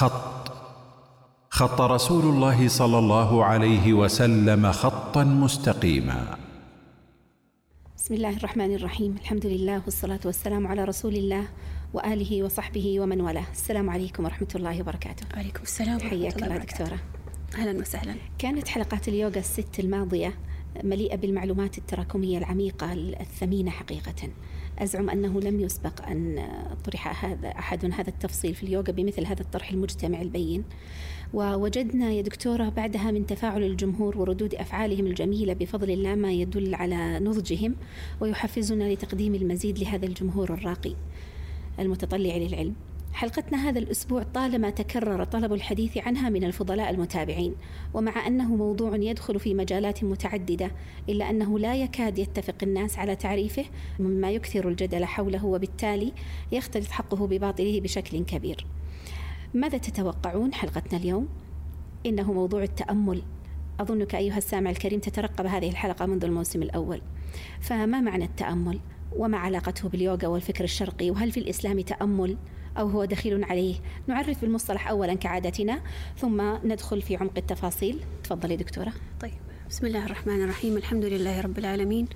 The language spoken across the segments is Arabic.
خط. خط رسول الله صلى الله عليه وسلم خطا مستقيما. بسم الله الرحمن الرحيم. الحمد لله والصلاة والسلام على رسول الله وآله وصحبه ومن والاه. السلام عليكم ورحمة الله وبركاته. وعليكم السلام حياك الله دكتورة. أهلا وسهلا. كانت حلقات اليوغا الست الماضية مليئة بالمعلومات التراكمية العميقة الثمينة حقيقة. أزعم أنه لم يسبق أن طرح هذا أحد هذا التفصيل في اليوغا بمثل هذا الطرح المجتمع البين. ووجدنا يا دكتورة بعدها من تفاعل الجمهور وردود أفعالهم الجميلة بفضل الله ما يدل على نضجهم ويحفزنا لتقديم المزيد لهذا الجمهور الراقي المتطلع للعلم. حلقتنا هذا الأسبوع طالما تكرر طلب الحديث عنها من الفضلاء المتابعين ومع أنه موضوع يدخل في مجالات متعددة إلا أنه لا يكاد يتفق الناس على تعريفه مما يكثر الجدل حوله وبالتالي يختلط حقه بباطله بشكل كبير. ماذا تتوقعون حلقتنا اليوم؟ إنه موضوع التأمل. أظنك أيها السامع الكريم تترقب هذه الحلقة منذ الموسم الأول. فما معنى التأمل؟ وما علاقته باليوغا والفكر الشرقي؟ وهل في الإسلام تأمل؟ أو هو دخيل عليه. نعرف بالمصطلح أولا كعادتنا ثم ندخل في عمق التفاصيل. تفضلي دكتورة. طيب بسم الله الرحمن الرحيم. الحمد لله رب العالمين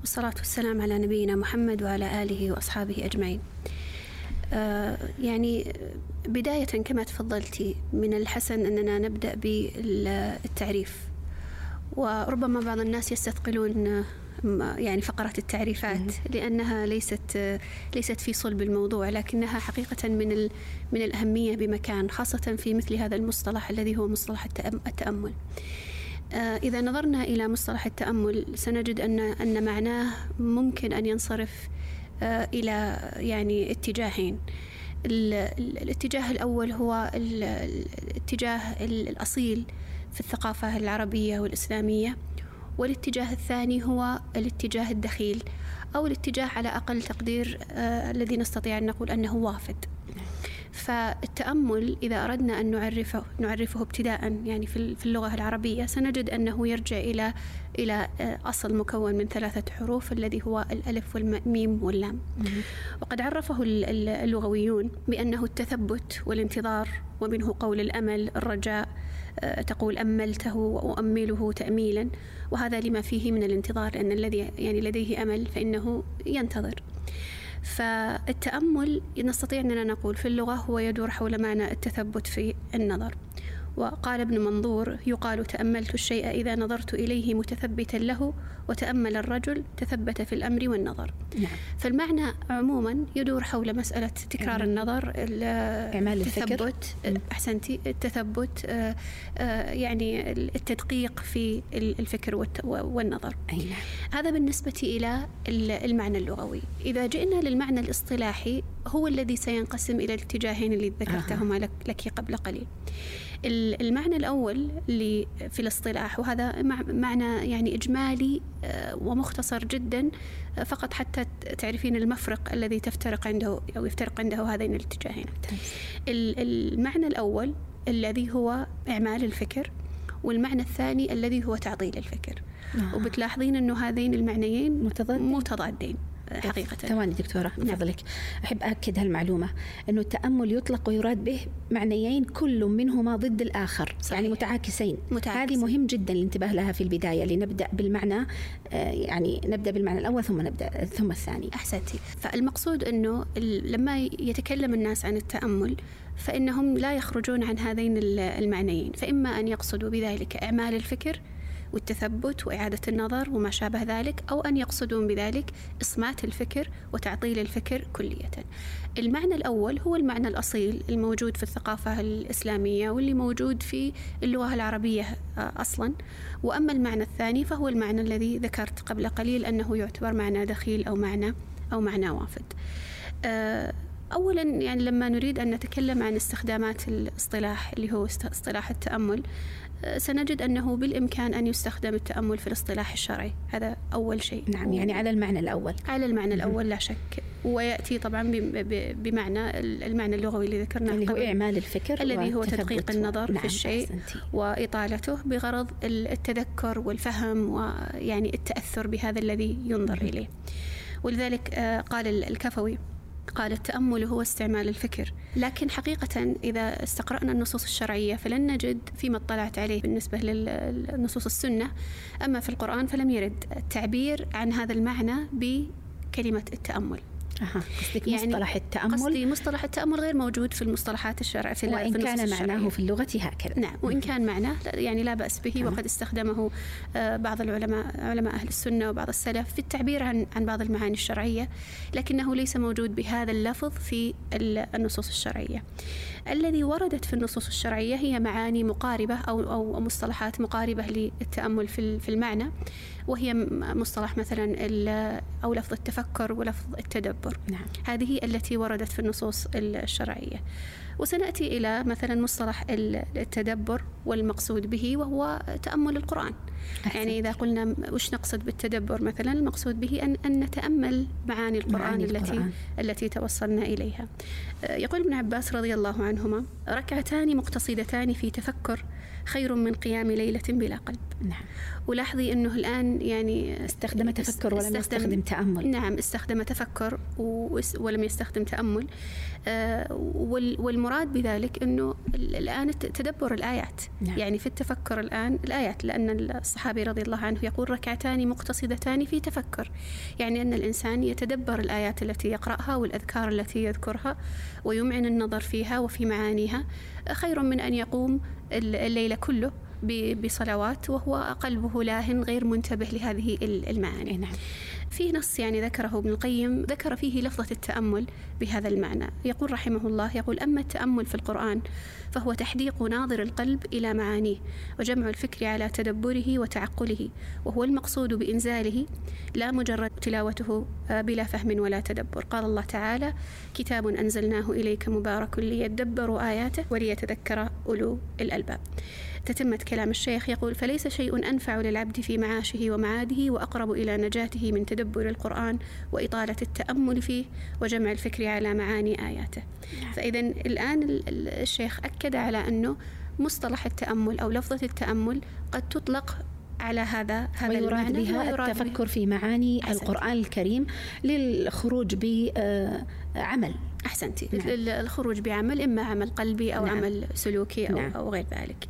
والصلاة والسلام على نبينا محمد وعلى آله وأصحابه أجمعين. آه يعني بداية كما تفضلتي من الحسن أننا نبدأ بالتعريف. وربما بعض الناس يستثقلون يعني فقرة التعريفات لأنها ليست ليست في صلب الموضوع لكنها حقيقة من من الأهمية بمكان خاصة في مثل هذا المصطلح الذي هو مصطلح التأمل. إذا نظرنا إلى مصطلح التأمل سنجد أن أن معناه ممكن أن ينصرف إلى يعني اتجاهين. الاتجاه الأول هو الاتجاه الأصيل في الثقافة العربية والإسلامية والاتجاه الثاني هو الاتجاه الدخيل أو الاتجاه على أقل تقدير آه الذي نستطيع أن نقول أنه وافد. فالتأمل إذا أردنا أن نعرفه نعرفه ابتداء يعني في اللغة العربية سنجد أنه يرجع إلى إلى أصل مكون من ثلاثة حروف الذي هو الألف والميم واللام. وقد عرفه اللغويون بأنه التثبت والانتظار ومنه قول الأمل الرجاء تقول أملته وأؤمله تأميلا. وهذا لما فيه من الانتظار لأن الذي يعني لديه أمل فإنه ينتظر. فالتأمل نستطيع أننا نقول في اللغة هو يدور حول معنى التثبت في النظر. وقال ابن منظور يقال تأملت الشيء إذا نظرت إليه متثبتا له وتأمل الرجل تثبت في الأمر والنظر. نعم. فالمعنى عموما يدور حول مسألة تكرار إعمال. النظر إعمال الفكر. التثبت أحسنتي التثبت آه، آه، يعني التدقيق في الفكر والنظر. أي نعم. هذا بالنسبة إلى المعنى اللغوي. إذا جئنا للمعنى الاصطلاحي هو الذي سينقسم إلى الاتجاهين اللي ذكرتهما لك, لك قبل قليل. المعنى الأول اللي في الاصطلاح وهذا مع- معنى يعني إجمالي آه، ومختصر جدا آه، فقط حتى تعرفين المفرق الذي تفترق عنده أو يفترق عنده هذين الاتجاهين ال- المعنى الأول الذي هو إعمال الفكر والمعنى الثاني الذي هو تعطيل الفكر آه. وبتلاحظين أنه هذين المعنيين متضادين. متضادين حقيقة ثواني دكتورة من نعم. فضلك أحب أكد هالمعلومة أنه التأمل يطلق ويراد به معنيين كل منهما ضد الآخر صحيح. يعني متعاكسين متعاكسين. هذه مهم جدا الانتباه لها في البداية لنبدأ بالمعنى آه، يعني نبدأ بالمعنى الأول ثم نبدأ ثم الثاني أحسنتي فالمقصود ال- لما يتكلم الناس عن التأمل فإنهم لا يخرجون عن هذين ال- المعنيين فإما أن يقصدوا بذلك إعمال الفكر والتثبت وإعادة النظر وما شابه ذلك أو أن يقصدون بذلك إصمات الفكر وتعطيل الفكر كلية. المعنى الأول هو المعنى الأصيل الموجود في الثقافة الإسلامية واللي موجود في اللغة العربية آه، أصلا. وأما المعنى الثاني فهو المعنى الذي ذكرت قبل قليل أنه يعتبر معنى دخيل أو معنى أو معنى وافد. آه، أولا يعني لما نريد أن نتكلم عن استخدامات الاصطلاح اللي هو اصطلاح التأمل سنجد أنه بالإمكان أن يستخدم التأمل في الاصطلاح الشرعي هذا أول شيء نعم يعني على المعنى الأول على المعنى الأول لا شك ويأتي طبعا بمعنى المعنى اللغوي اللي ذكرناه اللي هو. إعمال الفكر الذي هو. تدقيق النظر نعم في الشيء أحسنتي. وإطالته بغرض التذكر والفهم ويعني التأثر بهذا الذي ينظر إليه ولذلك آه، قال ال- الكفوي قال التأمل هو استعمال الفكر. لكن حقيقة إذا استقرأنا النصوص الشرعية فلن نجد فيما اطلعت عليه بالنسبة للنصوص السنة. أما في القرآن فلم يرد التعبير عن هذا المعنى بكلمة التأمل. أها. قصدك يعني مصطلح التأمل؟ قصدي مصطلح التأمل غير موجود في المصطلحات الشرعية في وإن في كان معناه في اللغة هكذا. نعم وإن كان معناه يعني لا بأس به وقد استخدمه آه، بعض العلماء علماء أهل السنة وبعض السلف في التعبير عن عن بعض المعاني الشرعية لكنه ليس موجود بهذا اللفظ في النصوص الشرعية. الذي وردت في النصوص الشرعية هي معاني مقاربة أو أو مصطلحات مقاربة للتأمل في في المعنى وهي مصطلح مثلا أو لفظ التفكر ولفظ التدبر. نعم. هذه التي وردت في النصوص الشرعية وسنأتي إلى مثلا مصطلح التدبر والمقصود به وهو تأمل القرآن أحسنت. يعني إذا قلنا وش نقصد بالتدبر مثلا المقصود به أن, أن نتأمل معاني القرآن معاني التي القرآن. التي توصلنا إليها يقول ابن عباس رضي الله عنهما ركعتان مقتصدتان في تفكر خير من قيام ليلة بلا قلب. نعم. ولاحظي أنه الآن يعني استخدم تفكر ولم يستخدم تأمل. نعم استخدم تفكر ولم يستخدم تأمل. آه، والمراد بذلك أنه الآن تدبر الآيات. نعم. يعني في التفكر الآن الآيات لأن الصحابي رضي الله عنه يقول ركعتان مقتصدتان في تفكر. يعني أن الإنسان يتدبر الآيات التي يقرأها والأذكار التي يذكرها ويمعن النظر فيها وفي معانيها. خير من أن يقوم الليل كله بصلوات وهو قلبه لاهن غير منتبه لهذه المعاني. نعم. في نص يعني ذكره ابن القيم ذكر فيه لفظة التأمل بهذا المعنى. يقول رحمه الله يقول أما التأمل في القرآن فهو تحديق ناظر القلب إلى معانيه وجمع الفكر على تدبره وتعقله وهو المقصود بإنزاله لا مجرد تلاوته آه، بلا فهم ولا تدبر. قال الله تعالى كتاب أنزلناه إليك مبارك ليدبروا آياته وليتذكر أولو الألباب تتمة كلام الشيخ يقول فليس شيء أنفع للعبد في معاشه ومعاده وأقرب إلى نجاته من تدبر القرآن وإطالة التأمل فيه وجمع الفكر على معاني آياته نعم. فإذا الآن الشيخ أكد على أنه مصطلح التأمل أو لفظة التأمل قد تطلق على هذا هذا ويراد بها التفكر في معاني أحسنت. القرآن الكريم للخروج بعمل أحسنتي نعم. الخروج بعمل إما عمل قلبي أو نعم. عمل سلوكي أو, نعم. أو غير ذلك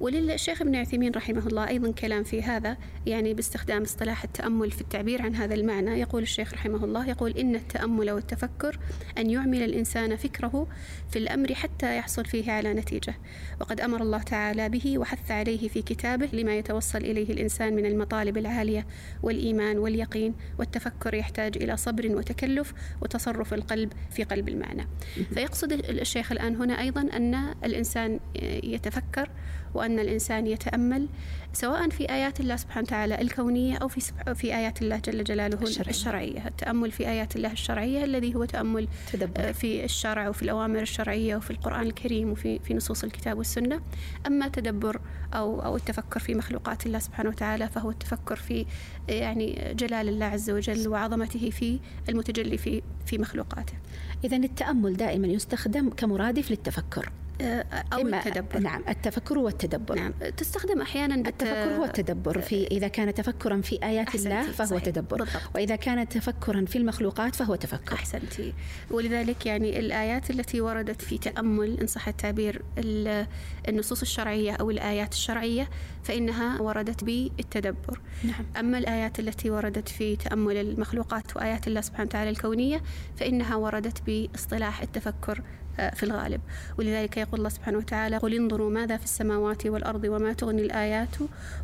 وللشيخ ابن عثيمين رحمه الله أيضا كلام في هذا يعني باستخدام اصطلاح التأمل في التعبير عن هذا المعنى. يقول الشيخ رحمه الله يقول إن التأمل والتفكر أن يعمل الإنسان فكره في الأمر حتى يحصل فيه على نتيجة. وقد أمر الله تعالى به وحث عليه في كتابه لما يتوصل إليه الإنسان من المطالب العالية والإيمان واليقين والتفكر يحتاج إلى صبر وتكلف وتصرف القلب في قلب المعنى. فيقصد الشيخ الآن هنا أيضا أن الإنسان يتفكر وأن الإنسان يتأمل سواء في آيات الله سبحانه وتعالى الكونية أو في في آيات الله جل جلاله الشرعية. الشرعية التأمل في آيات الله الشرعية الذي هو تأمل تدبر. آه، في الشرع وفي الأوامر الشرعية وفي القرآن الكريم وفي في نصوص الكتاب والسنة أما تدبر أو أو التفكر في مخلوقات الله سبحانه وتعالى فهو التفكر في يعني جلال الله عز وجل وعظمته في المتجلي في في مخلوقاته. إذا التأمل دائما يستخدم كمرادف للتفكر. أو التدبر. نعم التفكر والتدبر. نعم. تستخدم أحيانا التفكر هو التدبر في إذا كان تفكرا في آيات الله فهو صحيح. تدبر. بالضبط. وإذا كان تفكرا في المخلوقات فهو تفكر. أحسنتي. ولذلك يعني الآيات التي وردت في تأمل إن صح التعبير النصوص الشرعية أو الآيات الشرعية فإنها وردت بالتدبر. نعم. أما الآيات التي وردت في تأمل المخلوقات وآيات الله سبحانه وتعالى الكونية فإنها وردت باصطلاح التفكر في الغالب. ولذلك يقول الله سبحانه وتعالى قل انظروا ماذا في السماوات والأرض وما تغني الآيات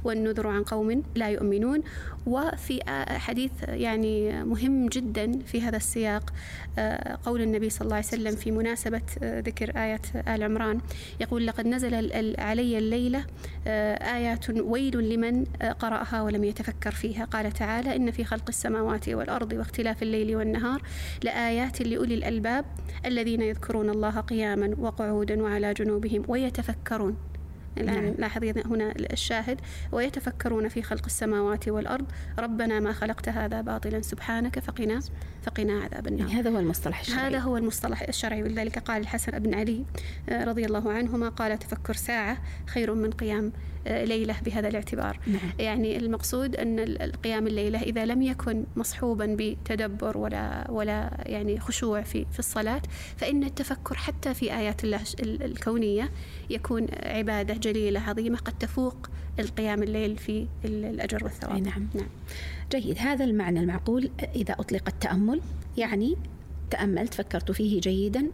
والنذر عن قوم لا يؤمنون. وفي آه، حديث يعني مهم جدا في هذا السياق آه، قول النبي صلى الله عليه وسلم في مناسبة ذكر آية آل عمران. يقول لقد نزل علي الليلة آيات ويل لمن قرأها ولم يتفكر فيها. قال تعالى إن في خلق السماوات والأرض واختلاف الليل والنهار لآيات لأولي الألباب الذين يذكرون الله قياما وقعودا وعلى جنوبهم ويتفكرون. الآن نعم. لاحظ هنا الشاهد. ويتفكرون في خلق السماوات والأرض. ربنا ما خلقت هذا باطلا سبحانك فقنا فقنا عذاب النار. هذا هو المصطلح الشرعي. هذا هو المصطلح الشرعي. ولذلك قال الحسن بن علي رضي الله عنهما قال تفكر ساعة خير من قيام ليلة بهذا الاعتبار نعم. يعني المقصود أن القيام الليلة إذا لم يكن مصحوبا بتدبر ولا ولا يعني خشوع في في الصلاة فإن التفكر حتى في آيات الله الكونية يكون عبادة جليلة عظيمة قد تفوق القيام الليل في الأجر والثواب نعم. نعم جيد هذا المعنى المعقول إذا أطلق التأمل يعني تأملت فكرت فيه جيدا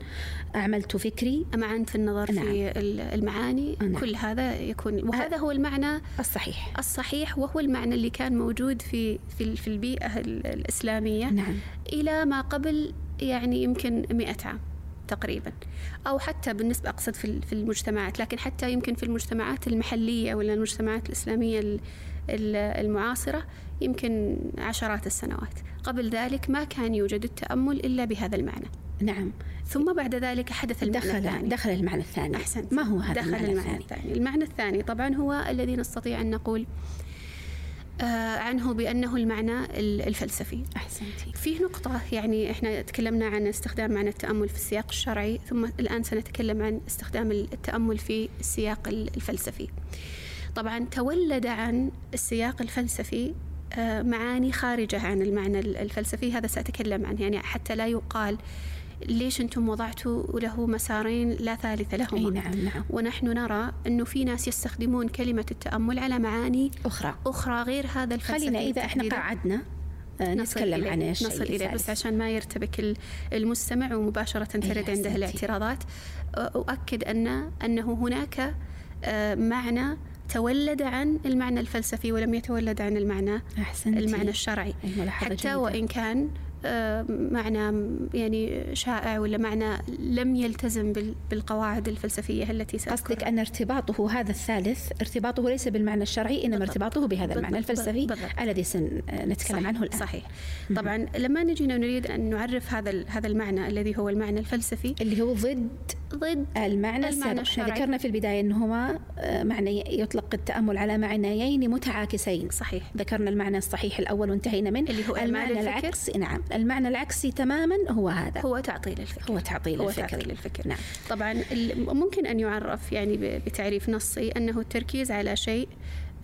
أعملت فكري أمعنت في النظر نعم. في المعاني نعم. كل هذا يكون وهذا هو المعنى الصحيح الصحيح وهو المعنى اللي كان موجود في في, في البيئة الإسلامية نعم. إلى ما قبل يعني يمكن مئة عام تقريبا أو حتى بالنسبة أقصد في المجتمعات لكن حتى يمكن في المجتمعات المحلية ولا المجتمعات الإسلامية المعاصرة يمكن عشرات السنوات. قبل ذلك ما كان يوجد التأمل إلا بهذا المعنى. نعم. ثم بعد ذلك حدث المعنى دخل الثاني. دخل المعنى الثاني. أحسنت. ما هو هذا دخل المعنى, المعنى الثاني. الثاني. المعنى الثاني طبعا هو الذي نستطيع أن نقول آه عنه بأنه المعنى الفلسفي. أحسنتي فيه نقطة يعني إحنا تكلمنا عن استخدام معنى التأمل في السياق الشرعي ثم الآن سنتكلم عن استخدام التأمل في السياق الفلسفي. طبعا تولد عن السياق الفلسفي معاني خارجة عن المعنى الفلسفي. هذا سأتكلم عنه. يعني حتى لا يقال ليش أنتم وضعتوا له مسارين لا ثالث لهما. أي نعم نعم. ونحن نرى أنه في ناس يستخدمون كلمة التأمل على معاني أخرى. أخرى غير هذا الفلسفي خلينا إذا إحنا قعدنا آه، نتكلم عن الشيء نصل إليه. بس عشان ما يرتبك المستمع ومباشرة ترد عنده الاعتراضات أؤكد أن أنه هناك آه، معنى تولد عن المعنى الفلسفي ولم يتولد عن المعنى أحسنتي. المعنى الشرعي حتى جيدة. وإن كان معنى يعني شائع ولا معنى لم يلتزم بالقواعد الفلسفية التي قصدك أن ارتباطه هذا الثالث ارتباطه ليس بالمعنى الشرعي إنما بالضبط. ارتباطه بهذا المعنى الفلسفي بالضبط. الذي سنتكلم صحيح. عنه الآن. صحيح. طبعا لما نجي نريد أن نعرف هذا هذا المعنى الذي هو المعنى الفلسفي؟ اللي هو ضد ضد المعنى, المعنى الشرعي. ذكرنا في البداية أنهما آه، معنى يطلق التأمل على معنيين متعاكسين. صحيح. ذكرنا المعنى الصحيح الأول وانتهينا منه. اللي هو المعنى العكس نعم. المعنى العكسي تماما هو هذا. هو تعطيل الفكر. هو تعطيل هو الفكر. تعطيل الفكر. نعم. طبعا ممكن أن يعرف يعني بتعريف نصي أنه التركيز على شيء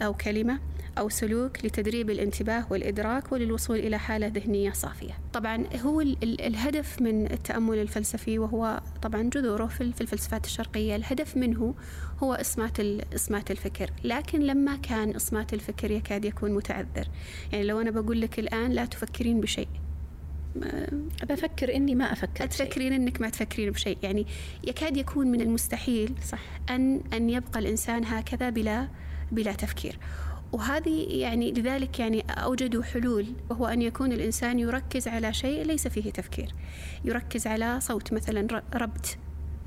أو كلمة أو سلوك لتدريب الانتباه والإدراك وللوصول إلى حالة ذهنية صافية. طبعا هو الهدف من التأمل الفلسفي وهو طبعا جذوره في الفلسفات الشرقية. الهدف منه هو إصمات إصمات الفكر. لكن لما كان إصمات الفكر يكاد يكون متعذر. يعني لو أنا بقول لك الآن لا تفكرين بشيء. بفكر إني ما أفكر تفكرين إنك ما تفكرين بشيء. يعني يكاد يكون من المستحيل صح. أن أن يبقى الإنسان هكذا بلا بلا تفكير. وهذه يعني لذلك يعني أوجدوا حلول وهو أن يكون الإنسان يركز على شيء ليس فيه تفكير. يركز على صوت مثلا ربط.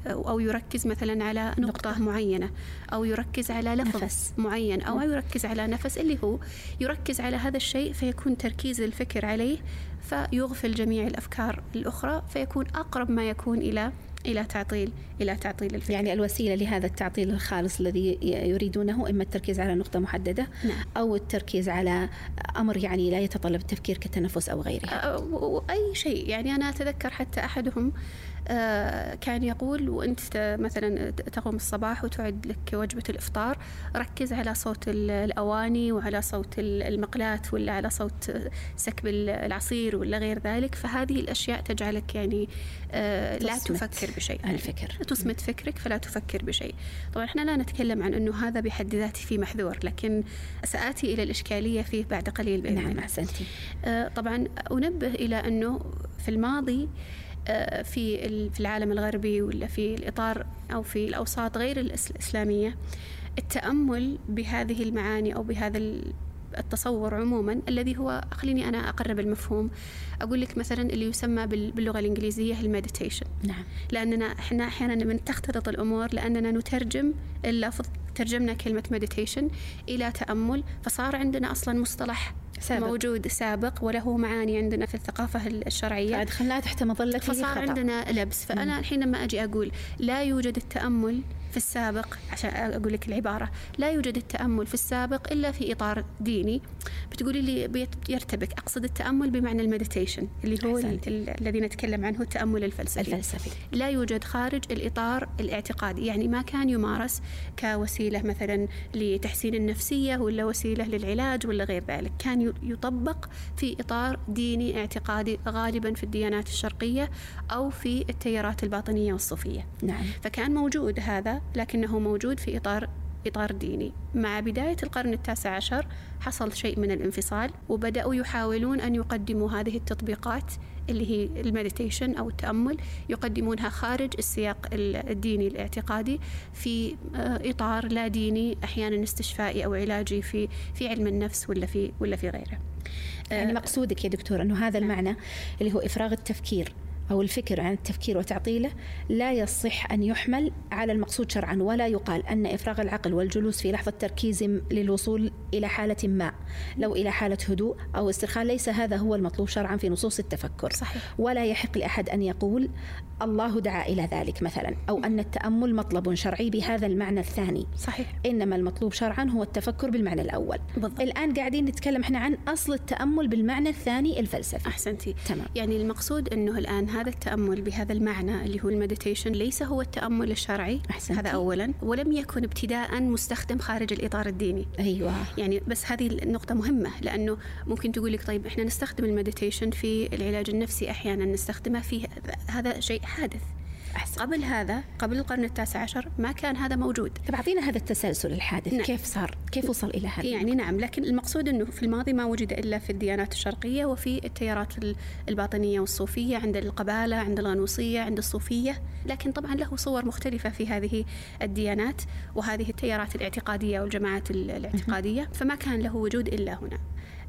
أو يركز مثلا على نقطة, نقطة معينة أو يركز على لفظ نفس. معين أو يركز على نفس اللي هو يركز على هذا الشيء فيكون تركيز الفكر عليه فيغفل جميع الأفكار الأخرى فيكون أقرب ما يكون إلى إلى تعطيل إلى تعطيل الفكر. يعني الوسيلة لهذا التعطيل الخالص الذي يريدونه إما التركيز على نقطة محددة نعم. أو التركيز على أمر يعني لا يتطلب التفكير كالتنفس أو غيره أي شيء. يعني أنا أتذكر حتى أحدهم آه، كان يقول وأنت مثلا تقوم الصباح وتعد لك وجبة الإفطار ركز على صوت الأواني وعلى صوت المقلاة ولا على صوت سكب العصير ولا غير ذلك فهذه الأشياء تجعلك يعني آه، لا تفكر بشيء. الفكر. تصمت فكرك فلا تفكر بشيء. طبعا إحنا لا نتكلم عن أنه هذا بحد ذاته في محذور لكن سآتي إلى الإشكالية فيه بعد قليل بإذن نعم أحسنتي. آه، طبعا أنبه إلى أنه في الماضي آه، في في العالم الغربي ولا في الإطار أو في الأوساط غير الإسلامية. التأمل بهذه المعاني أو بهذا التصور عموما الذي هو خليني أنا أقرب المفهوم. أقول لك مثلا اللي يسمى باللغة الإنجليزية ال meditation نعم. لأننا إحنا أحيانا من تختلط الأمور لأننا نترجم اللفظ ترجمنا كلمة meditation إلى تأمل فصار عندنا أصلا مصطلح سابق. موجود سابق وله معاني عندنا في الثقافة الشرعية فأدخلناه تحت مظلة فصار خطأ. عندنا لبس فأنا الحين لما أجي أقول لا يوجد التأمل في السابق عشان أقول لك العبارة لا يوجد التأمل في السابق إلا في إطار ديني. بتقولي لي يرتبك أقصد التأمل بمعنى المديتيشن اللي هو الذي نتكلم عنه التأمل الفلسفي. الفلسفي. لا يوجد خارج الإطار الاعتقادي. يعني ما كان يمارس كوسيلة مثلا لتحسين النفسية ولا وسيلة للعلاج ولا غير ذلك. كان يطبق في إطار ديني اعتقادي غالبا في الديانات الشرقية أو في التيارات الباطنية والصوفية. نعم. فكان موجود هذا لكنه موجود في إطار إطار ديني. مع بداية القرن التاسع عشر حصل شيء من الانفصال وبدأوا يحاولون أن يقدموا هذه التطبيقات اللي هي المديتيشن أو التأمل يقدمونها خارج السياق الديني الاعتقادي في آه، إطار لا ديني أحيانا استشفائي أو علاجي في في علم النفس ولا في ولا في غيره. يعني مقصودك يا دكتور أنه هذا المعنى اللي هو إفراغ التفكير. أو الفكر عن التفكير وتعطيله لا يصح أن يحمل على المقصود شرعا ولا يقال أن إفراغ العقل والجلوس في لحظة تركيز للوصول إلى حالة ما لو إلى حالة هدوء أو استرخاء ليس هذا هو المطلوب شرعا في نصوص التفكر صحيح. ولا يحق لأحد أن يقول الله دعا إلى ذلك مثلا أو أن التأمل مطلب شرعي بهذا المعنى الثاني صحيح إنما المطلوب شرعا هو التفكر بالمعنى الأول بالضبط. الآن قاعدين نتكلم إحنا عن أصل التأمل بالمعنى الثاني الفلسفي أحسنتي تمام. يعني المقصود أنه الآن هذا التأمل بهذا المعنى اللي هو المديتيشن ليس هو التأمل الشرعي. أحسنتي. هذا أولا. ولم يكن ابتداء مستخدم خارج الإطار الديني. أيوة. يعني بس هذه النقطة مهمة لأنه ممكن تقول لك طيب إحنا نستخدم المديتيشن في العلاج النفسي أحيانا نستخدمه في هذا شيء حادث. أحسن. قبل هذا قبل القرن التاسع عشر ما كان هذا موجود. طب أعطينا هذا التسلسل الحادث. نعم. كيف صار؟ كيف وصل إلى هذا؟ يعني نعم لكن المقصود أنه في الماضي ما وجد إلا في الديانات الشرقية وفي التيارات الباطنية والصوفية عند القبالة عند الغنوصية عند الصوفية. لكن طبعا له صور مختلفة في هذه الديانات وهذه التيارات الاعتقادية والجماعات الاعتقادية. فما كان له وجود إلا هنا.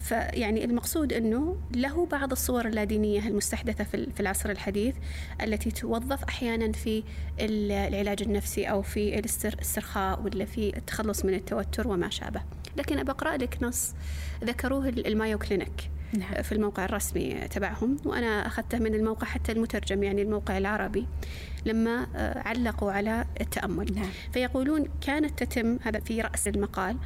فيعني المقصود أنه له بعض الصور اللادينية المستحدثة في العصر الحديث التي توظف أحيانا في العلاج النفسي أو في الاسترخاء ولا في التخلص من التوتر وما شابه لكن أبى أقرأ لك نص ذكروه المايو كلينيك نعم. في الموقع الرسمي تبعهم وأنا أخذته من الموقع حتى المترجم يعني الموقع العربي لما آه، علقوا على التأمل نعم. فيقولون كانت تتم هذا في رأس المقال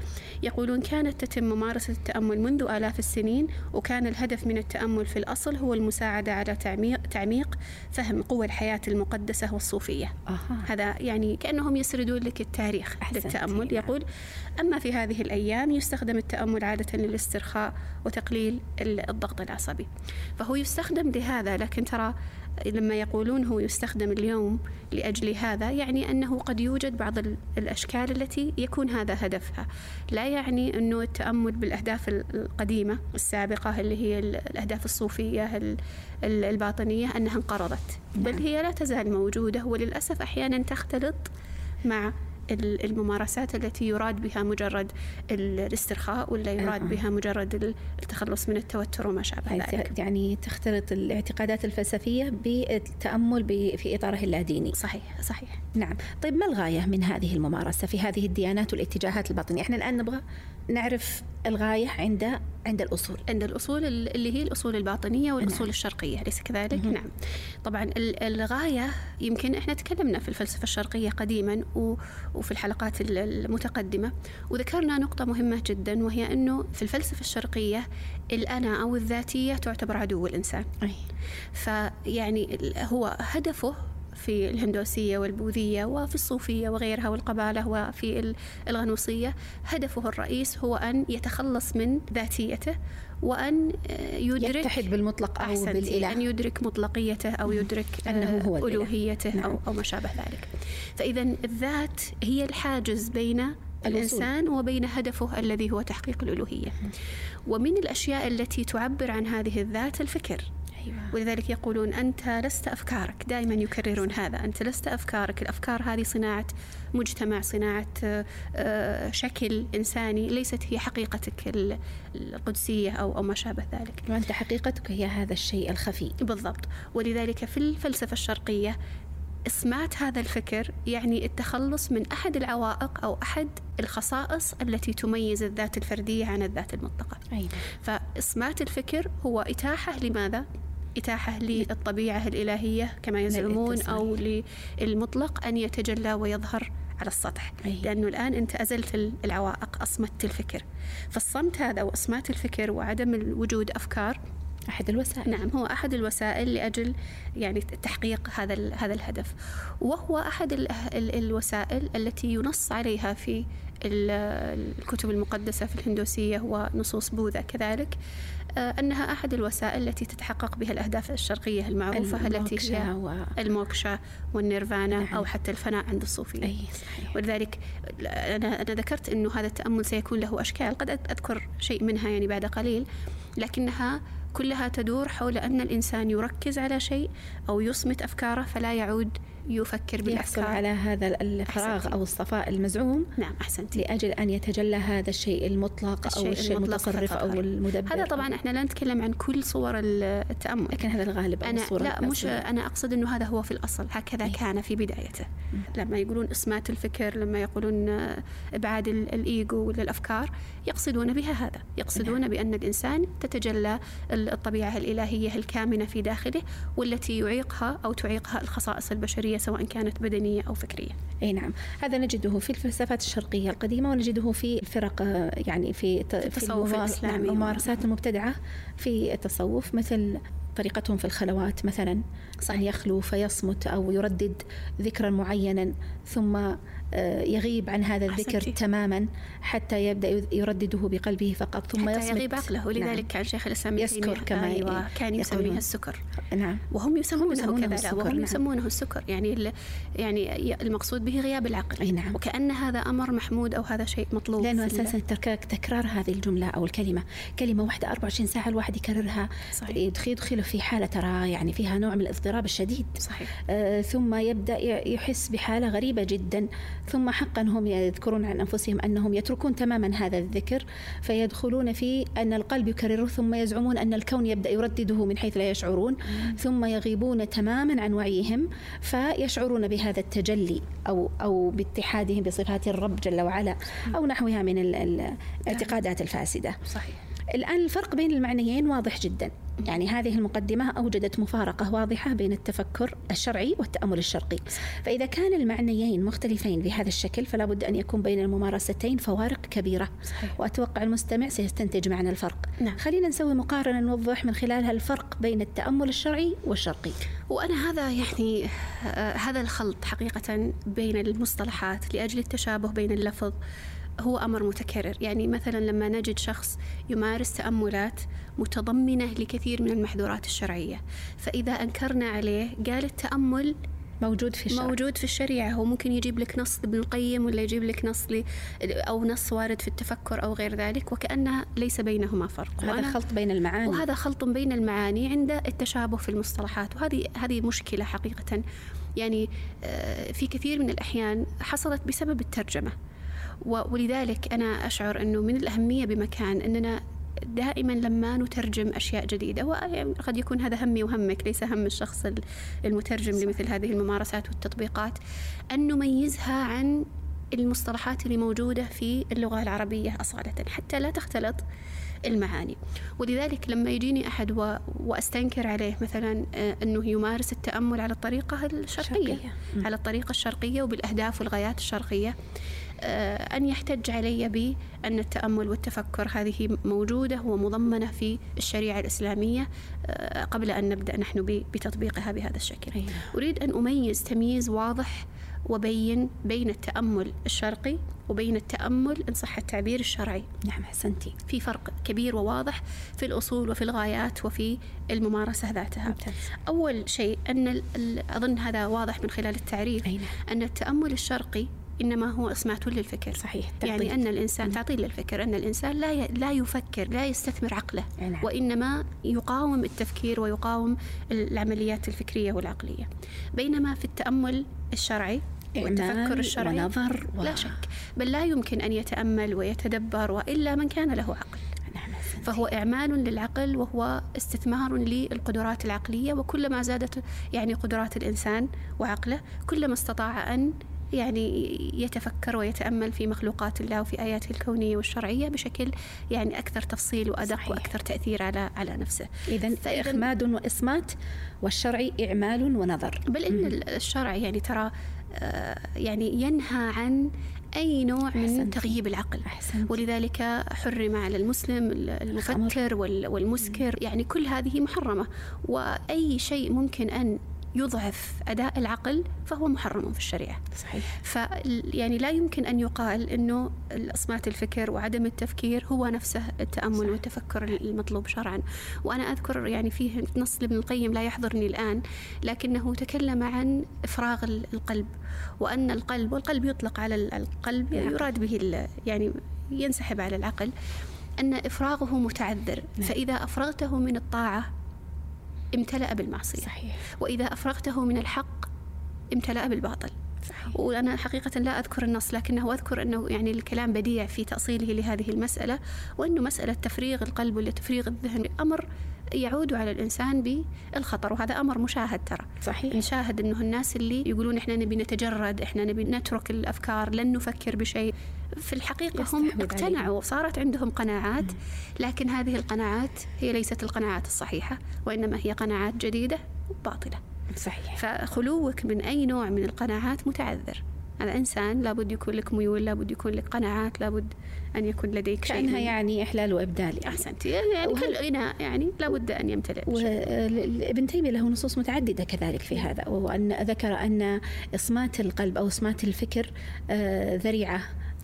يقولون كانت تتم ممارسة التأمل منذ آلاف السنين وكان الهدف من التأمل في الأصل هو المساعدة على تعميق, تعميق فهم قوى الحياة المقدسة والصوفية أه. هذا يعني كأنهم يسردون لك التاريخ للتأمل نعم. يقول أما في هذه الأيام يستخدم التأمل عادة للاسترخاء وتقليل الضغط العصبي فهو يستخدم لهذا لكن ترى لما يقولون هو يستخدم اليوم لأجل هذا يعني أنه قد يوجد بعض الأشكال التي يكون هذا هدفها لا يعني أنه التأمل بالأهداف القديمة السابقة اللي هي الأهداف الصوفية الباطنية أنها انقرضت بل نعم. هي لا تزال موجودة وللأسف أحيانا تختلط مع الممارسات التي يراد بها مجرد الاسترخاء ولا يراد آه. بها مجرد التخلص من التوتر وما شابه ذلك. يعني تختلط الاعتقادات الفلسفية بالتأمل في إطاره اللاديني. صحيح صحيح. نعم. طيب ما الغاية من هذه الممارسة في هذه الديانات والاتجاهات الباطنية؟ إحنا الآن نبغى نعرف الغاية عند عند الأصول عند الأصول اللي هي الأصول الباطنية والأصول نعم. الشرقية أليس كذلك؟ مم. نعم طبعا الغاية يمكن إحنا تكلمنا في الفلسفة الشرقية قديما وفي الحلقات المتقدمة وذكرنا نقطة مهمة جدا وهي أنه في الفلسفة الشرقية الأنا أو الذاتية تعتبر عدو الإنسان أي. فيعني هو هدفه في الهندوسية والبوذية وفي الصوفية وغيرها والقبالة وفي الغنوصية. هدفه الرئيس هو أن يتخلص من ذاتيته وأن يدرك يتحد بالمطلق أو بالإله. أن يدرك مطلقيته أو يدرك أنه هو ألوهيته نعم. أو, أو ما شابه ذلك. فإذا الذات هي الحاجز بين الإنسان وبين هدفه الذي هو تحقيق الألوهية. ومن الأشياء التي تعبر عن هذه الذات الفكر. أيوة. ولذلك يقولون أنت لست أفكارك. دائما يكررون هذا. أنت لست أفكارك. الأفكار هذه صناعة مجتمع صناعة آه، شكل إنساني. ليست هي حقيقتك القدسية أو أو ما شابه ذلك. وأنت حقيقتك هي هذا الشيء الخفي. بالضبط. ولذلك في الفلسفة الشرقية إسمات هذا الفكر يعني التخلص من أحد العوائق أو أحد الخصائص التي تميز الذات الفردية عن الذات المطلقة. أيوة. فإسمات الفكر هو إتاحة لماذا؟ إتاحة للطبيعة الإلهية كما يزعمون أو للمطلق أن يتجلى ويظهر على السطح. أي. لأنه الآن أنت أزلت العوائق أصمت الفكر. فالصمت هذا وإصمات الفكر وعدم وجود أفكار أحد الوسائل. نعم هو أحد الوسائل لأجل يعني تحقيق هذا هذا الهدف. وهو ال ال الوسائل التي ينص عليها في الكتب المقدسة في الهندوسية ونصوص بوذا. كذلك أنها أحد الوسائل التي تتحقق بها الأهداف الشرقية المعروفة التي هي و... الموكشا والنيرفانا نعم. أو حتى الفناء عند الصوفية أي صحيح. ولذلك أنا أنا ذكرت أنه هذا التأمل سيكون له أشكال قد أذكر شيء منها يعني بعد قليل لكنها كلها تدور حول أن الإنسان يركز على شيء أو يصمت أفكاره فلا يعود يفكر يحصل بالأفكار. على هذا الفراغ أحسنتي. أو الصفاء المزعوم. نعم أحسنت لأجل أن يتجلى هذا الشيء المطلق أو الشيء الشيء المطلق المتصرف أو. المدبر. هذا طبعا إحنا لا نتكلم عن كل صور التأمل. لكن هذا الغالب أو أنا الصورة لا مش. أنا أقصد أنه هذا هو في الأصل. هكذا أي. كان في بدايته. لما يقولون إصمات الفكر لما يقولون إبعاد ال- الإيجو ولا الأفكار يقصدون بها هذا. يقصدون بأن الإنسان تتجلى ال- الطبيعة الإلهية الكامنة في داخله والتي يعيقها أو تعيقها الخصائص البشرية سواء كانت بدنية أو فكرية. أي نعم. هذا نجده في الفلسفات الشرقية القديمة ونجده في الفرق يعني في التصوف الممار- الإسلامي. نعم، الممارسات المبتدعة في التصوف مثل طريقتهم في الخلوات مثلا. أن يخلو فيصمت أو يردد ذكرا معينا ثم آه، يغيب عن هذا الذكر أحسنتي. تماما حتى يبدأ يردده بقلبه فقط ثم حتى يصمت يغيب عقله نعم. كان شيخ الإسلام يسكر كما أيوة كان يسميها. السكر نعم وهم يسمونه, يسمونه كذا السكر، وهم نعم. يسمونه السكر يعني يعني المقصود به غياب العقل أي نعم. وكأن هذا أمر محمود أو هذا شيء مطلوب لأنه أساسا تكرار هذه الجملة أو الكلمة كلمة واحدة 24 ساعة الواحد يكررها صحيح. يدخل يدخله في حالة ترى يعني فيها نوع من الاضطراب الشديد. صحيح. آه، ثم يبدأ يحس بحالة غريبة جدا. ثم حقا هم يذكرون عن أنفسهم أنهم يتركون تماما هذا الذكر فيدخلون في أن القلب يكرره ثم يزعمون أن الكون يبدأ يردده من حيث لا يشعرون. ثم يغيبون تماما عن وعيهم فيشعرون بهذا التجلي أو أو باتحادهم بصفات الرب جل وعلا أو نحوها من ال- ال- الاعتقادات الفاسدة. صحيح. الآن الفرق بين المعنيين واضح جدا. يعني هذه المقدمة أوجدت مفارقة واضحة بين التفكر الشرعي والتأمل الشرقي. فإذا كان المعنيين مختلفين بهذا الشكل فلا بد أن يكون بين الممارستين فوارق كبيرة. صحيح. وأتوقع المستمع سيستنتج معنا الفرق. نعم. خلينا نسوي مقارنة نوضح من خلالها الفرق بين التأمل الشرعي والشرقي. وأنا هذا يعني آه، هذا الخلط حقيقة بين المصطلحات لأجل التشابه بين اللفظ هو أمر متكرر. يعني مثلا لما نجد شخص يمارس تأملات متضمنة لكثير من المحظورات الشرعية فإذا أنكرنا عليه قال التأمل موجود في الشرع. موجود في الشريعة. هو ممكن يجيب لك نص ابن القيم ولا يجيب لك نص لي أو نص وارد في التفكر أو غير ذلك وكأنها ليس بينهما فرق. هذا خلط بين المعاني. وهذا خلط بين المعاني عند التشابه في المصطلحات. وهذه هذه مشكلة حقيقة. يعني آه، في كثير من الأحيان حصلت بسبب الترجمة. ولذلك أنا أشعر أنه من الأهمية بمكان أننا دائما لما نترجم أشياء جديدة وقد يكون هذا همي وهمك ليس هم الشخص ال- المترجم لمثل هذه الممارسات والتطبيقات أن نميزها عن المصطلحات اللي موجودة في اللغة العربية أصالة. حتى لا تختلط المعاني ولذلك لما يجيني أحد و... وأستنكر عليه مثلا آه، أنه يمارس التأمل على الطريقة الشرقية. مم. على الطريقة الشرقية وبالأهداف والغايات الشرقية آه، أن يحتج علي بأن التأمل والتفكر هذه موجودة ومضمنة في الشريعة الإسلامية آه، قبل أن نبدأ نحن بتطبيقها بهذا الشكل أيوة. أريد أن أميز تمييز واضح وبين بين التأمل الشرقي وبين التأمل إن صح التعبير الشرعي نعم أحسنتي في فرق كبير وواضح في الأصول وفي الغايات وفي الممارسة ذاتها ممتاز. أول شيء أن أظن هذا واضح من خلال التعريف أي نعم. أن التأمل الشرقي إنما هو إسمات للفكر صحيح يعني تعطيل. أن الإنسان تعطيل للفكر أن الإنسان لا ي- لا يفكر لا يستثمر عقله أي نعم. وإنما يقاوم التفكير ويقاوم العمليات الفكرية والعقلية بينما في التأمل الشرعي والتفكر إعمال الشرعي. ونظر و... لا شك. بل لا يمكن أن يتأمل ويتدبر وإلا من كان له عقل. نعم. فهو إعمال للعقل وهو استثمار للقدرات العقلية وكلما زادت يعني قدرات الإنسان وعقله كلما استطاع أن يعني يتفكر ويتأمل في مخلوقات الله وفي آياته الكونية والشرعية بشكل يعني أكثر تفصيل وأدق صحيح. وأكثر تأثير على على نفسه. إذا إخماد وإصمات والشرعي إعمال ونظر. بل إن الشرع يعني ترى يعني ينهى عن أي نوع من أحسنت. تغييب العقل أحسنت. ولذلك حرم على المسلم المفكر والمسكر يعني كل هذه محرمة وأي شيء ممكن أن يضعف أداء العقل فهو محرم في الشريعة. صحيح. ف يعني لا يمكن أن يقال أنه إصمات الفكر وعدم التفكير هو نفسه التأمل صحيح. والتفكر المطلوب شرعا. وأنا أذكر يعني فيه نص لابن القيم لا يحضرني الآن لكنه تكلم عن إفراغ القلب وأن القلب والقلب يطلق على القلب يراد به يعني ينسحب على العقل أن إفراغه متعذر. نعم. فإذا أفرغته من الطاعة امتلأ بالمعصية صحيح. وإذا أفرغته من الحق امتلأ بالباطل صحيح. وأنا حقيقة لا أذكر النص لكنه أذكر أنه يعني الكلام بديع في تأصيله لهذه المسألة وأنه مسألة تفريغ القلب ولا تفريغ الذهن أمر يعود على الإنسان بالخطر وهذا أمر مشاهد ترى. صحيح. نشاهد أنه الناس اللي يقولون إحنا نبي نتجرد إحنا نبي نترك الأفكار لن نفكر بشيء. في الحقيقة هم اقتنعوا وصارت عندهم قناعات لكن هذه القناعات هي ليست القناعات الصحيحة وإنما هي قناعات جديدة باطلة صحيح. فخلوك من أي نوع من القناعات متعذر. هذا إنسان لابد يكون لك ميول لابد يكون لك قناعات لابد أن يكون لديك شيء. كأنها يعني إحلال وإبدال يعني. أحسنت. يعني وهل... كل غناء يعني لابد أن يمتلئ وابن تيمية له نصوص متعددة كذلك في هذا وأن ذكر أن إصمات القلب أو إصمات الفكر آه، ذريعة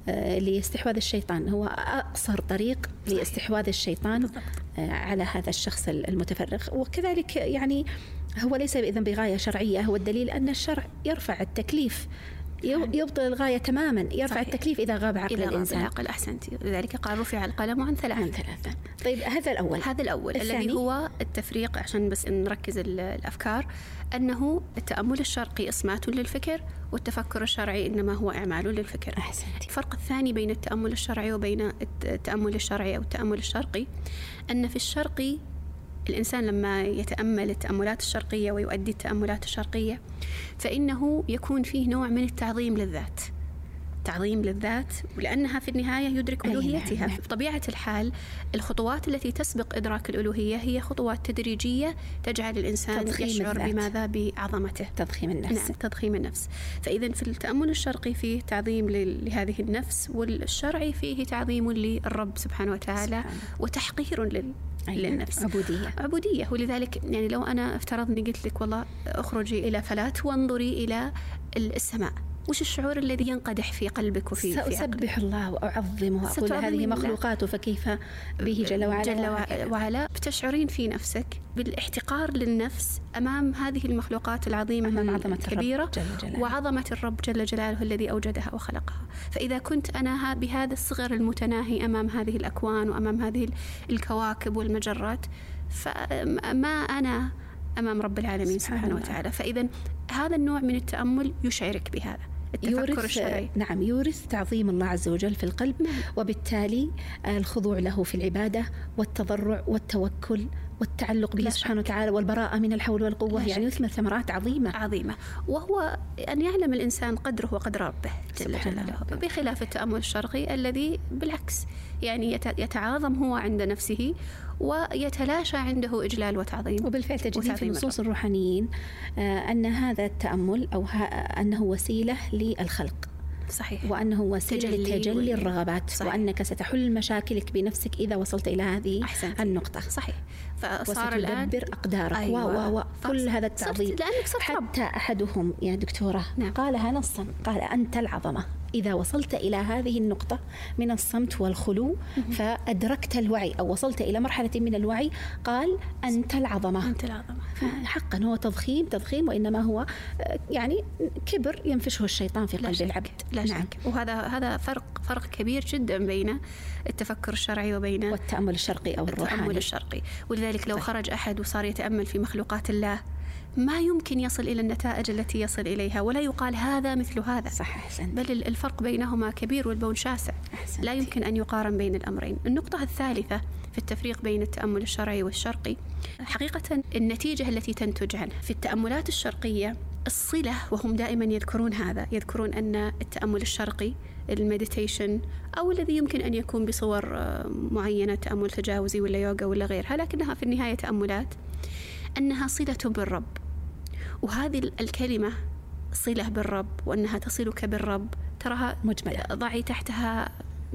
آه، لاستحواذ الشيطان. هو أقصر طريق لاستحواذ الشيطان آه، على هذا الشخص المتفرغ. وكذلك يعني هو ليس إذا بغاية شرعية هو الدليل أن الشرع يرفع التكليف يبطل الغاية تماما يرفع صحيح. التكليف إذا غاب عقل إذا الإنسان. غاب العقل أحسنت. لذلك قال رفع القلم عن ثلاث عن ثلاثة. طيب هذا الأول. هذا الأول. الثاني. الذي هو التفريق عشان بس نركز الأفكار أنه التأمل الشرقي إصمات للفكر والتفكر الشرعي إنما هو إعمال للفكر. أحسنت. الفرق الثاني بين التأمل الشرعي وبين التأمل الشرعي أو التأمل الشرقي أن في الشرقي الإنسان لما يتأمل التأملات الشرقية ويؤدي التأملات الشرقية فإنه يكون فيه نوع من التعظيم للذات تعظيم للذات ولأنها في النهاية يدرك نعم، ألوهيتها نعم. بطبيعة الحال الخطوات التي تسبق إدراك الألوهية هي خطوات تدريجية تجعل الإنسان يشعر الذات. بماذا بعظمته تضخيم النفس نعم تضخيم النفس فإذا في التأمل الشرقي فيه تعظيم لهذه النفس والشرعي فيه تعظيم للرب سبحانه وتعالى سبحانه. وتحقير لل. للنفس. عبودية. عبودية. ولذلك يعني لو أنا افترضني قلت لك والله اخرجي إلى فلاة وانظري إلى السماء. وش الشعور الذي ينقدح في قلبك وفي سأسبح الله وأعظمه وأقول هذه مخلوقاته فكيف به جل وعلا؟ جل وعلا بتشعرين في نفسك بالاحتقار للنفس أمام هذه المخلوقات العظيمة أمام عظمة الكبيرة جل جلاله. وعظمة الرب جل جلاله الذي أوجدها وخلقها. فإذا كنت أنا بهذا الصغر المتناهي أمام هذه الأكوان وأمام هذه الكواكب والمجرات فما أنا أمام رب العالمين سبحانه وتعالى؟ فإذا هذا النوع من التأمل يشعرك بهذا. التفكر الشرعي. نعم يورث تعظيم الله عز وجل في القلب نعم. وبالتالي الخضوع له في العبادة والتضرع والتوكل والتعلق به سبحانه وتعالى والبراءة من الحول والقوة يعني يثمر ثمرات عظيمة. عظيمة. وهو أن يعلم الإنسان قدره وقدر ربه جل جلاله. بخلاف التأمل الشرقي الذي بالعكس يعني يتعاظم هو عند نفسه ويتلاشى عنده إجلال وتعظيم. وبالفعل تجد في نصوص الروحانيين آه، أن هذا التأمل أو أنه وسيلة للخلق. صحيح. وأنه وسيلة لتجلي الرغبات. صحيح. وأنك ستحل مشاكلك بنفسك إذا وصلت إلى هذه أحسنت. النقطة. صحيح. فصار الآن أقدارك. أيوة. و و كل هذا التعظيم. لأنك صرت حتى أحدهم يا دكتورة نعم. قالها نصا. قال أنت العظمة. إذا وصلت إلى هذه النقطة من الصمت والخلو فأدركت الوعي أو وصلت إلى مرحلة من الوعي قال أنت العظمة. أنت العظمة. حقا هو تضخيم تضخيم وإنما هو آه، يعني كبر ينفشه الشيطان في قلب العبد. لا نعم. شك وهذا هذا فرق فرق كبير جدا بين التفكر الشرعي وبين والتأمل الشرقي أو الروحاني. التأمل الشرقي. ولذلك لو خرج أحد وصار يتأمل في مخلوقات الله ما يمكن يصل إلى النتائج التي يصل إليها ولا يقال هذا مثل هذا. صح أحسنت. بل الفرق بينهما كبير والبون شاسع. أحسنت. لا يمكن أن يقارن بين الأمرين. النقطة الثالثة في التفريق بين التأمل الشرعي والشرقي حقيقة النتيجة التي تنتج عنه في التأملات الشرقية الصلة وهم دائما يذكرون هذا يذكرون أن التأمل الشرقي المديتيشن أو الذي يمكن أن يكون بصور آه، معينة تأمل تجاوزي ولا يوغا ولا غيرها لكنها في النهاية تأملات. أنها صلة بالرب. وهذه الكلمة صلة بالرب وأنها تصلك بالرب تراها مجملة. ضعي تحتها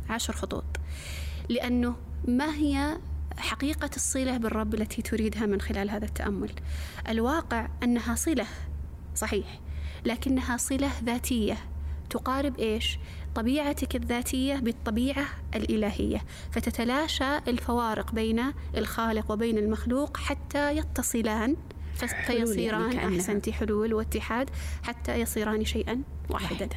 عشر خطوط. لأنه ما هي حقيقة الصلة بالرب التي تريدها من خلال هذا التأمل؟ الواقع أنها صلة صحيح لكنها صلة ذاتية. تقارب إيش؟ طبيعتك الذاتية بالطبيعة الإلهية فتتلاشى الفوارق بين الخالق وبين المخلوق حتى يتصلان فيصيران يعني أحسنتي حلول واتحاد حتى يصيران شيئا واحدا.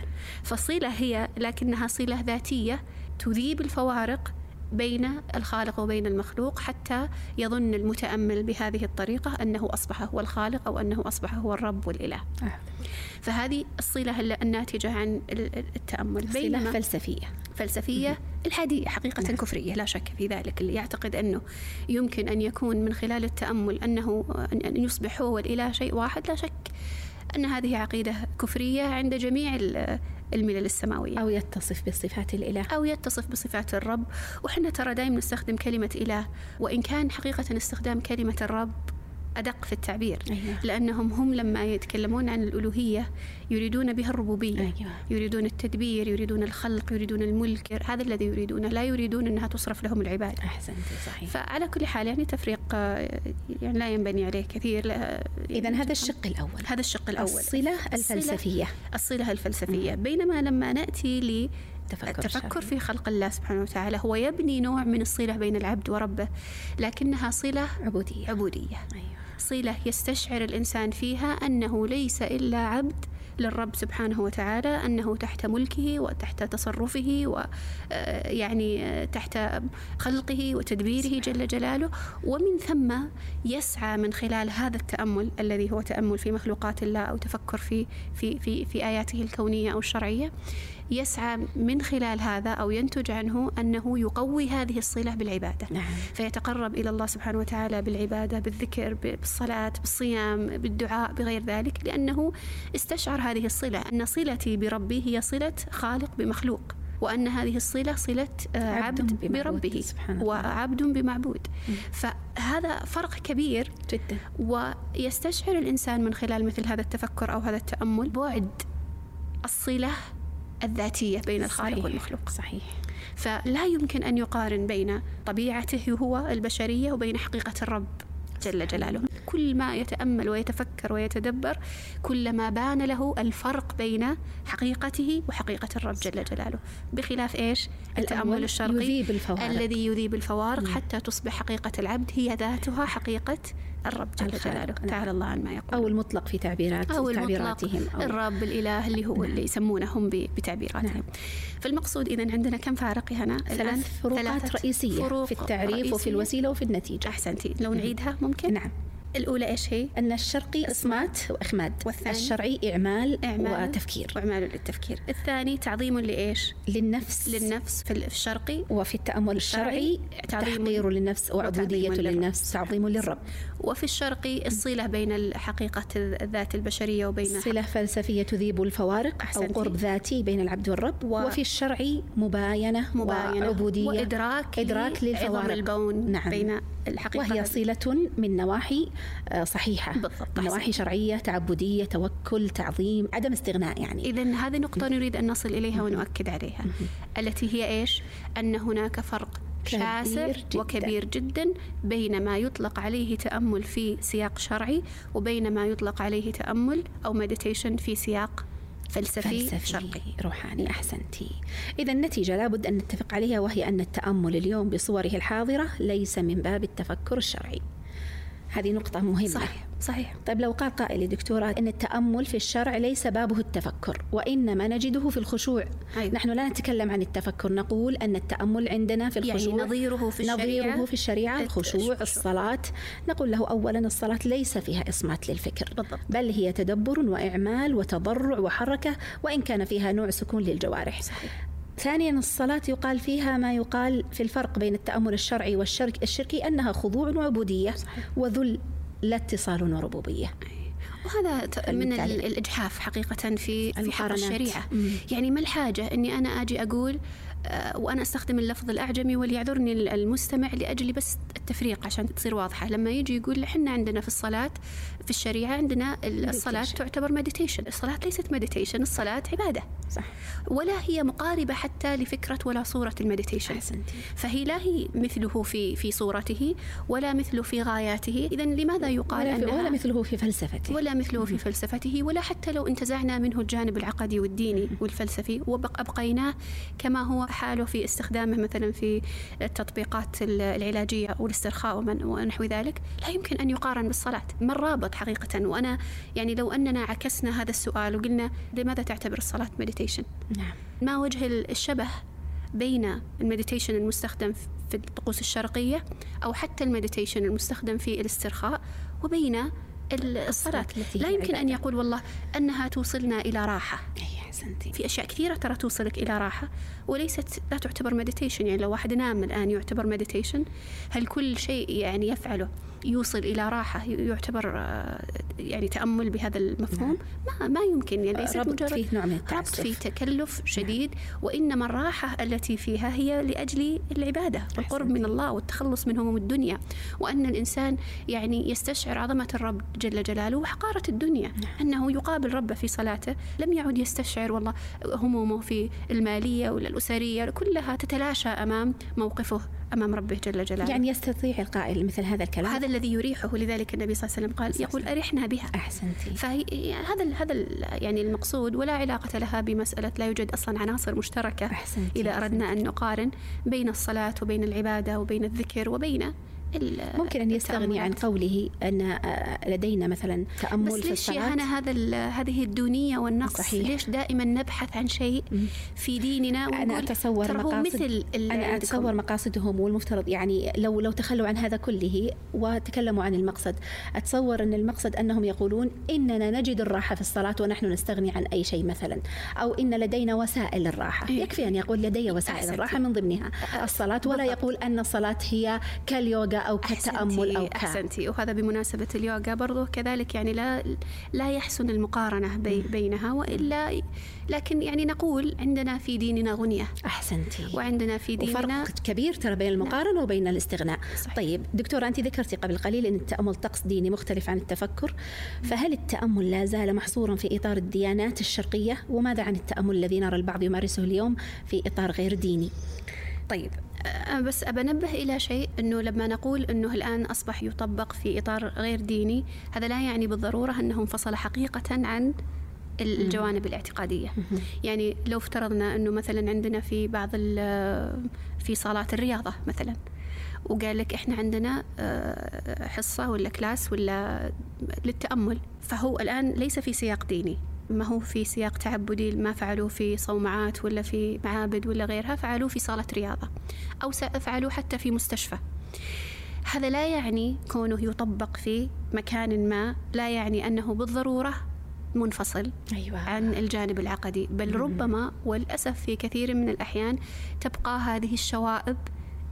فالصلة هي لكنها صلة ذاتية تذيب الفوارق بين الخالق وبين المخلوق حتى يظن المتأمل بهذه الطريقة أنه أصبح هو الخالق أو أنه أصبح هو الرب والإله. آه. فهذه الصلة الناتجة عن التأمل. صلة فلسفية. فلسفية الحادية حقيقة نعم. كفرية لا شك في ذلك. اللي يعتقد أنه يمكن أن يكون من خلال التأمل أنه أن يصبح هو والإله شيء واحد لا شك. أن هذه عقيدة كفرية عند جميع الملل السماوية. أو يتصف بصفات الإله. أو يتصف بصفات الرب. وحنا ترى دائما نستخدم كلمة إله. وإن كان حقيقة استخدام كلمة الرب أدق في التعبير أيوة. لأنهم هم لما يتكلمون عن الألوهية يريدون بها الربوبية أيوة. يريدون التدبير يريدون الخلق يريدون الملك هذا الذي يريدونه لا يريدون أنها تصرف لهم العبادة أحسنت صحيح. فعلى كل حال يعني تفريق يعني لا ينبني عليه كثير إذا هذا الشق الأول. هذا الشق الأول. الصلة الفلسفية. الصلة الفلسفية. بينما لما نأتي ل التفكر, التفكر في خلق الله سبحانه وتعالى هو يبني نوع من الصلة بين العبد وربه لكنها صلة عبودية. عبودية. أيوة. صلة يستشعر الإنسان فيها أنه ليس إلا عبد للرب سبحانه وتعالى أنه تحت ملكه وتحت تصرفه ويعني آه، آه، تحت خلقه وتدبيره جل جلاله ومن ثم يسعى من خلال هذا التأمل الذي هو تأمل في مخلوقات الله أو تفكر في في في في آياته الكونية أو الشرعية يسعى من خلال هذا أو ينتج عنه أنه يقوي هذه الصلة بالعبادة نعم. فيتقرب إلى الله سبحانه وتعالى بالعبادة بالذكر بالصلاة بالصيام بالدعاء بغير ذلك لأنه استشعر هذه الصلة أن صلتي بربي هي صلة خالق بمخلوق وأن هذه الصلة صلة آه، عبد بربه وعبد بمعبود. فهذا فرق كبير جدا. ويستشعر الإنسان من خلال مثل هذا التفكر أو هذا التأمل بعد الصلة الذاتية بين الخالق صحيح والمخلوق. صحيح. فلا يمكن أن يقارن بين طبيعته هو البشرية وبين حقيقة الرب جل جلاله. كل ما يتأمل ويتفكر ويتدبر كلما بان له الفرق بين حقيقته وحقيقة الرب جل جلاله. بخلاف إيش؟ التأمل الشرقي يذيب الفوارق. الذي يذيب الفوارق حتى تصبح حقيقة العبد هي ذاتها حقيقة الرب جل جلاله. نعم. تعالى الله عن ما يقول. أو المطلق في تعبيرات أو تعبيراتهم. أو الرب الإله اللي هو اللي يسمونه هم بتعبيراتهم. نعم. فالمقصود إذا عندنا كم فارق هنا؟ ثلاث فروقات رئيسية فروق في التعريف رئيسية. وفي الوسيلة وفي النتيجة. أحسنتي. لو نعيدها ممكن؟ نعم. الأولى إيش هي؟ أن الشرقي إصمات وإخماد والثاني الشرعي إعمال, إعمال وتفكير. وإعمال للتفكير. الثاني تعظيم لإيش؟ للنفس. للنفس. في الشرقي؟ وفي التأمل الشرعي تحقير للنفس وعبودية للنفس. تعظيم للرب. وفي الشرقي الصلة بين حقيقة الذات البشرية وبين صلة فلسفية تذيب الفوارق. أو قرب ذاتي بين العبد والرب. و... وفي الشرعي مباينة, مباينة. وعبودية. وإدراك إدراك للفوارق. البون نعم. بين الحقيقة وهي صلة من نواحي آه، صحيحة. بالضبط نواحي شرعية تعبدية توكل تعظيم عدم استغناء يعني. إذا هذه نقطة نريد أن نصل إليها ونؤكد عليها. التي هي إيش؟ أن هناك فرق شاسع جداً. وكبير جدا بين ما يطلق عليه تأمل في سياق شرعي وبين ما يطلق عليه تأمل أو مديتيشن في سياق فلسفي, فلسفي شرقي. روحاني أحسنتي. إذا النتيجة لابد أن نتفق عليها وهي أن التأمل اليوم بصوره الحاضرة ليس من باب التفكر الشرعي. هذه نقطة مهمة. صحيح صحيح. طيب لو قال قائل دكتورة أن التأمل في الشرع ليس بابه التفكر وإنما نجده في الخشوع. أيوة. نحن لا نتكلم عن التفكر نقول أن التأمل عندنا في يعني الخشوع يعني نظيره في الشريعة. نظيره في الشريعة الخشوع. الصلاة. نقول له أولا الصلاة ليس فيها إصمات للفكر بالضبط. بل هي تدبر وإعمال وتضرع وحركة وإن كان فيها نوع سكون للجوارح. صحيح. ثانيا الصلاة يقال فيها ما يقال في الفرق بين التأمل الشرعي والشرك الشركي أنها خضوع وعبودية. وذل لا اتصال وربوبية. وهذا من الإجحاف حقيقة في في حق الشريعة. يعني ما الحاجة أني أنا أجي أقول آه، وأنا أستخدم اللفظ الأعجمي وليعذرني المستمع لأجل بس التفريق عشان تصير واضحة. لما يجي يقول إحنا عندنا في الصلاة في الشريعة عندنا meditation. تعتبر meditation الصلاة ليست meditation الصلاة عبادة. صح. ولا هي مقاربة حتى لفكرة ولا صورة ال meditation أحسنتي. فهي لا هي مثله في في صورته ولا مثله في غاياته. إذا لماذا يقال ولا, أنها ولا مثله في فلسفته؟ ولا مثله في فلسفته ولا حتى لو انتزعنا منه الجانب العقدي والديني والفلسفي وأبقيناه كما هو حاله في استخدامه مثلا في التطبيقات العلاجية والاسترخاء ونحو ذلك لا يمكن أن يقارن بالصلاة. ما الرابط حقيقة؟ وأنا يعني لو أننا عكسنا هذا السؤال وقلنا لماذا تعتبر الصلاة مديتيشن نعم. ما وجه الشبه بين ال meditation المستخدم في الطقوس الشرقية أو حتى ال meditation المستخدم في الاسترخاء وبين الصلاة لا يمكن أن يقول والله أنها توصلنا إلى راحة. أحسنتي في أشياء كثيرة ترى توصلك إلى راحة وليست لا تعتبر meditation يعني لو واحد نام الآن يعتبر meditation هل كل شيء يعني يفعله؟ يوصل إلى راحة يعتبر آه، يعني تأمل بهذا المفهوم. ما ما يمكن يعني ليست ربط مجرد فيه نوع من التعسف. ربط فيه تكلف شديد وإنما الراحة التي فيها هي لأجل العبادة والقرب من الله والتخلص من هموم الدنيا. وأن الإنسان يعني يستشعر عظمة الرب جل جلاله وحقارة الدنيا. نعم. أنه يقابل ربه في صلاته لم يعد يستشعر والله همومه في المالية ولا الأسرية كلها تتلاشى أمام موقفه. أمام ربه جل جلاله. يعني يستطيع القائل مثل هذا الكلام؟ هذا الذي يريحه لذلك النبي صلى الله عليه وسلم قال يقول أرحنا بها. أحسنتي. فهذا هذا يعني المقصود ولا علاقة لها بمسألة لا يوجد أصلا عناصر مشتركة أحسنتي. إذا أردنا أن نقارن بين الصلاة وبين العبادة وبين الذكر وبين ممكن أن يستغني عن قوله أن آه، لدينا مثلا تأمل بس ليش أنا هذا هذه الدونية والنقص؟ صحيح. ليش دائما نبحث عن شيء في ديننا أنا أتصور مقاصد مثل أنا أتصور مقاصدهم والمفترض يعني لو لو تخلوا عن هذا كله وتكلموا عن المقصد. أتصور أن المقصد أنهم يقولون إننا نجد الراحة في الصلاة ونحن نستغني عن أي شيء مثلا. أو إن لدينا وسائل الراحة. إيه. يكفي أن يقول لدي وسائل أحسنتي. الراحة من ضمنها. الصلاة ولا يقول أن الصلاة هي كاليوغا أو كتأمل أو ك... أحسنتي. وهذا بمناسبة اليوغا برضو كذلك يعني لا لا يحسن المقارنة بي بينها وإلا لكن يعني نقول عندنا في ديننا غنية. أحسنتي. وعندنا في ديننا وفرق كبير ترى بين المقارنة نعم. وبين الاستغناء. صحيح. طيب دكتورة أنت ذكرتي قبل قليل أن التأمل طقس ديني مختلف عن التفكر. فهل التأمل لا زال محصورا في إطار الديانات الشرقية؟ وماذا عن التأمل الذي نرى البعض يمارسه اليوم في إطار غير ديني؟ طيب أه، بس أبنبه إلى شيء أنه لما نقول أنه الآن أصبح يطبق في إطار غير ديني هذا لا يعني بالضرورة أنه انفصل حقيقة عن الجوانب الاعتقادية. يعني لو افترضنا أنه مثلا عندنا في بعض في صالات الرياضة مثلا وقال لك إحنا عندنا أه، حصة ولا كلاس ولا للتأمل فهو الآن ليس في سياق ديني. ما هو في سياق تعبدي ما فعلوه في صومعات ولا في معابد ولا غيرها فعلوه في صالة رياضة أو فعلوه حتى في مستشفى. هذا لا يعني كونه يطبق في مكان ما لا يعني أنه بالضرورة منفصل أيوة. عن الجانب العقدي بل ربما والأسف في كثير من الأحيان تبقى هذه الشوائب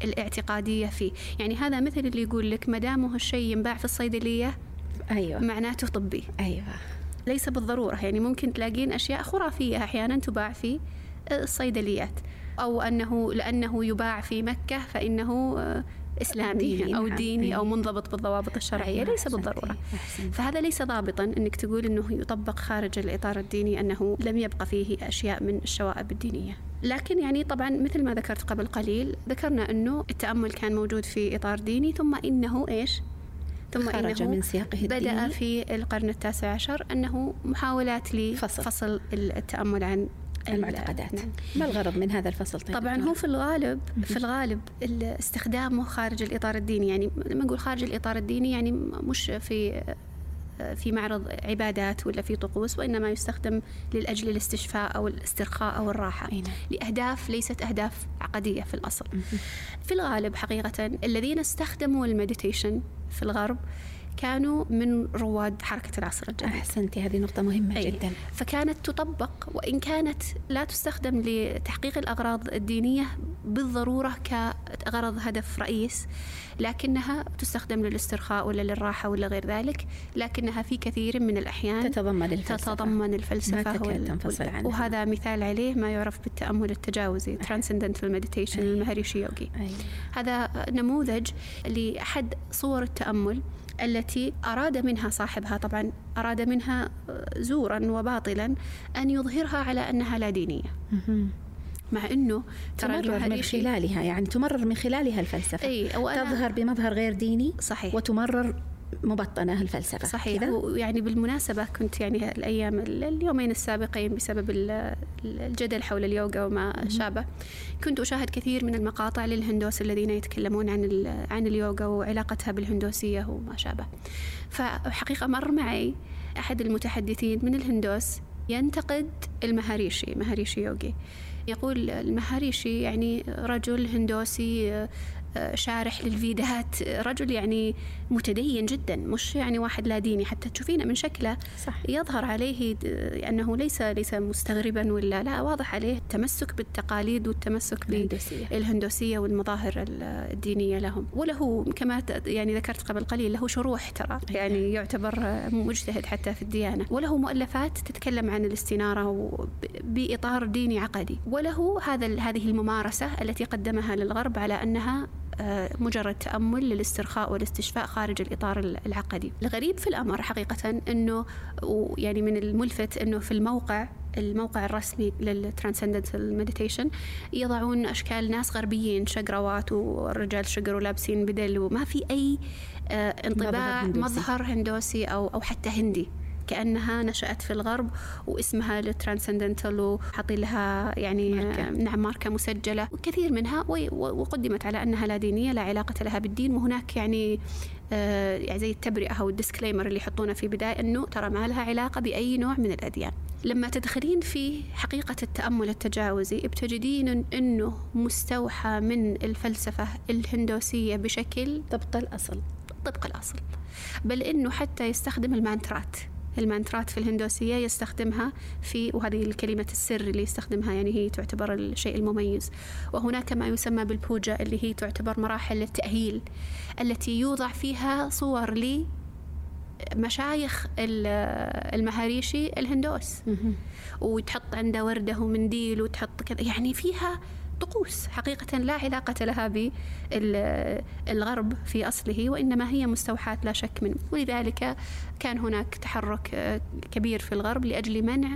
الإعتقادية فيه. يعني هذا مثل اللي يقول لك ما دامه الشيء ينباع في الصيدلية أيوة. معناته طبي. أيوة. ليس بالضرورة. يعني ممكن تلاقين أشياء خرافية أحيانا تباع في الصيدليات. أو أنه لأنه يباع في مكة فإنه إسلامي ديني أو نعم. ديني أو منضبط بالضوابط الشرعية. ليس بالضرورة. فهذا ليس ضابطا أنك تقول أنه يطبق خارج الإطار الديني أنه لم يبقى فيه أشياء من الشوائب الدينية. لكن يعني طبعا مثل ما ذكرت قبل قليل ذكرنا أنه التأمل كان موجود في إطار ديني ثم إنه إيش؟ ثم خرج إنه من سياقه بدأ في القرن التاسع عشر أنه محاولات لفصل فصل التأمل عن المعتقدات. نعم. ما الغرض من هذا الفصل طيب طبعا هو في الغالب في الغالب استخدامه خارج الإطار الديني يعني لما نقول خارج الإطار الديني يعني مش في في معرض عبادات ولا في طقوس وإنما يستخدم للأجل الاستشفاء أو الاسترخاء أو الراحة. أينا. لأهداف ليست أهداف عقدية في الأصل. في الغالب حقيقة الذين استخدموا المديتيشن في الغرب كانوا من رواد حركة العصر الجديد أحسنتي هذه نقطة مهمة أي. جدا فكانت تطبق وإن كانت لا تستخدم لتحقيق الأغراض الدينية بالضرورة كغرض هدف رئيس لكنها تستخدم للاسترخاء ولا للراحة ولا غير ذلك لكنها في كثير من الأحيان تتضمن الفلسفة تتضمن الفلسفة ما تكاد تنفصل عنها. وهذا مثال عليه ما يعرف بالتأمل التجاوزي Transcendental Meditation المهريشي يوغي أي. هذا نموذج لأحد صور التأمل التي أراد منها صاحبها طبعا أراد منها زورا وباطلا أن يظهرها على أنها لا دينية. مع ترى تمرر من خلالها يعني تمرر من خلالها الفلسفة. أي تظهر بمظهر غير ديني صحيح. وتمرر مبطنة الفلسفة صحيح؟ ويعني بالمناسبة كنت يعني الأيام اليومين السابقين بسبب ال- الجدل حول اليوغا وما شابه كنت أشاهد كثير من المقاطع للهندوس الذين يتكلمون عن عن اليوغا وعلاقتها بالهندوسية وما شابه فحقيقة مر معي أحد المتحدثين من الهندوس ينتقد المهاريشي مهاريشي يوغي. يقول المهاريشي يعني رجل هندوسي شارح للفيدات رجل يعني متدين جدا مش يعني واحد لا ديني. حتى تشوفينه من شكله صح. يظهر عليه أنه ليس ليس مستغربا ولا لا واضح عليه التمسك بالتقاليد والتمسك الهندوسية. بالهندوسية والمظاهر ال- الدينية لهم. وله كما يعني ذكرت قبل قليل له شروح ترى يعني يعتبر مجتهد حتى في الديانة. وله مؤلفات تتكلم عن الاستنارة بإطار ديني عقدي وله هذا هذه الممارسة التي قدمها للغرب على أنها مجرد تأمل للاسترخاء والاستشفاء خارج الإطار ال- العقدي الغريب في الأمر حقيقة أنه يعني من الملفت أنه في الموقع الموقع الرسمي لل Transcendental Meditation يضعون أشكال ناس غربيين شقروات والرجال شقر ولابسين بدل وما في أي آه، انطباع. مظهر هندوسي أو أو حتى هندي كأنها نشأت في الغرب واسمها ال Transcendental وحاطين لها يعني ماركة. نعم ماركة مسجلة. وكثير منها وقدمت على أنها لا دينية لا علاقة لها بالدين. وهناك يعني آه، يعني زي التبرئة أو ال disclaimer اللي يحطونه في بداية إنه ترى ما لها علاقة بأي نوع من الأديان. لما تدخلين في حقيقة التأمل التجاوزي بتجدين إنه مستوحى من الفلسفة الهندوسية بشكل طبق الأصل. طبق الأصل. بل إنه حتى يستخدم المانترات. المانترات في الهندوسية يستخدمها في وهذه الكلمة السر اللي يستخدمها يعني هي تعتبر الشيء المميز وهناك ما يسمى بالبوجا اللي هي تعتبر مراحل التأهيل التي يوضع فيها صور لمشايخ ال- المهاريشي الهندوس. وتحط عنده وردة ومنديل وتحط كذا يعني فيها طقوس حقيقة لا علاقة لها بالغرب في أصله وإنما هي مستوحاة لا شك منه. ولذلك كان هناك تحرك آه، كبير في الغرب لأجل منع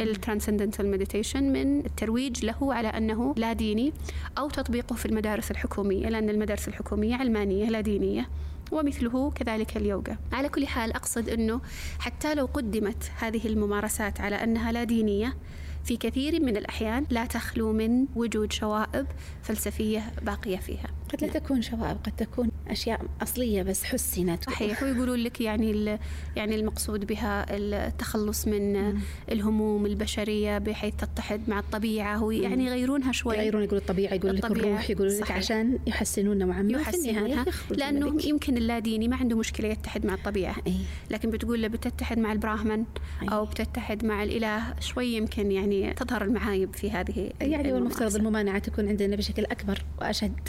ال Transcendental Meditation من الترويج له على أنه لا ديني أو تطبيقه في المدارس الحكومية لأن المدارس الحكومية علمانية لا دينية ومثله كذلك اليوغا. على كل حال أقصد أنه حتى لو قدمت هذه الممارسات على أنها لا دينية في كثير من الأحيان لا تخلو من وجود شوائب فلسفية باقية فيها قد لا تكون شوائب قد تكون أشياء أصلية بس حسنت صحيح ويقولون لك يعني يعني المقصود بها التخلص من الهموم البشرية بحيث تتحد مع الطبيعة ويعني يغيرونها شوي يغيرون يقول الطبيعة يقول لك. الروح يقول لك. عشان يحسنون نوعا ما يحسنونها بك. يمكن اللاديني ما عنده مشكلة يتحد مع الطبيعة إيه. لكن بتقول له بتتحد مع البراهمن أو بتتحد مع الإله شوي يمكن يعني تظهر المعايب في هذه يعني والمفترض. الممانعة تكون عندنا بشكل أكبر وأشد.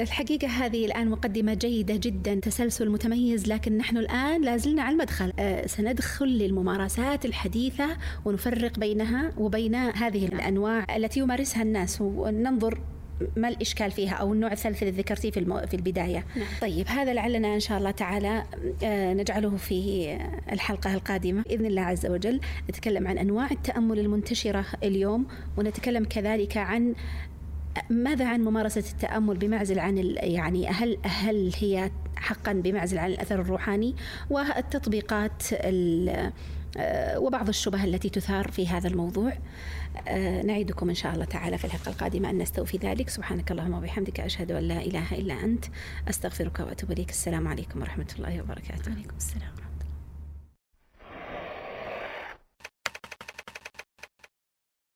الحقيقة هذه الآن مقدمة جيدة جدا تسلسل متميز لكن نحن الآن لازلنا على المدخل. آه، سندخل للممارسات الحديثة ونفرق بينها وبين هذه الأنواع التي يمارسها الناس وننظر ما الإشكال فيها أو النوع الثالث اللي ذكرتيه في, المو... في البداية؟ نعم. طيب هذا لعلنا إن شاء الله تعالى آه، نجعله في الحلقة القادمة. بإذن الله عز وجل نتكلم عن أنواع التأمل المنتشرة اليوم ونتكلم كذلك عن ماذا عن ممارسة التأمل بمعزل عن ال- يعني هل هل هي حقا بمعزل عن الأثر الروحاني؟ والتطبيقات ال- آه، وبعض الشبه التي تثار في هذا الموضوع. آه، نعيدكم إن شاء الله تعالى في الحلقة القادمة أن نستوفي ذلك. سبحانك اللهم وبحمدك أشهد أن لا إله إلا أنت أستغفرك وأتوب إليك. السلام عليكم ورحمة الله وبركاته. عليكم السلام.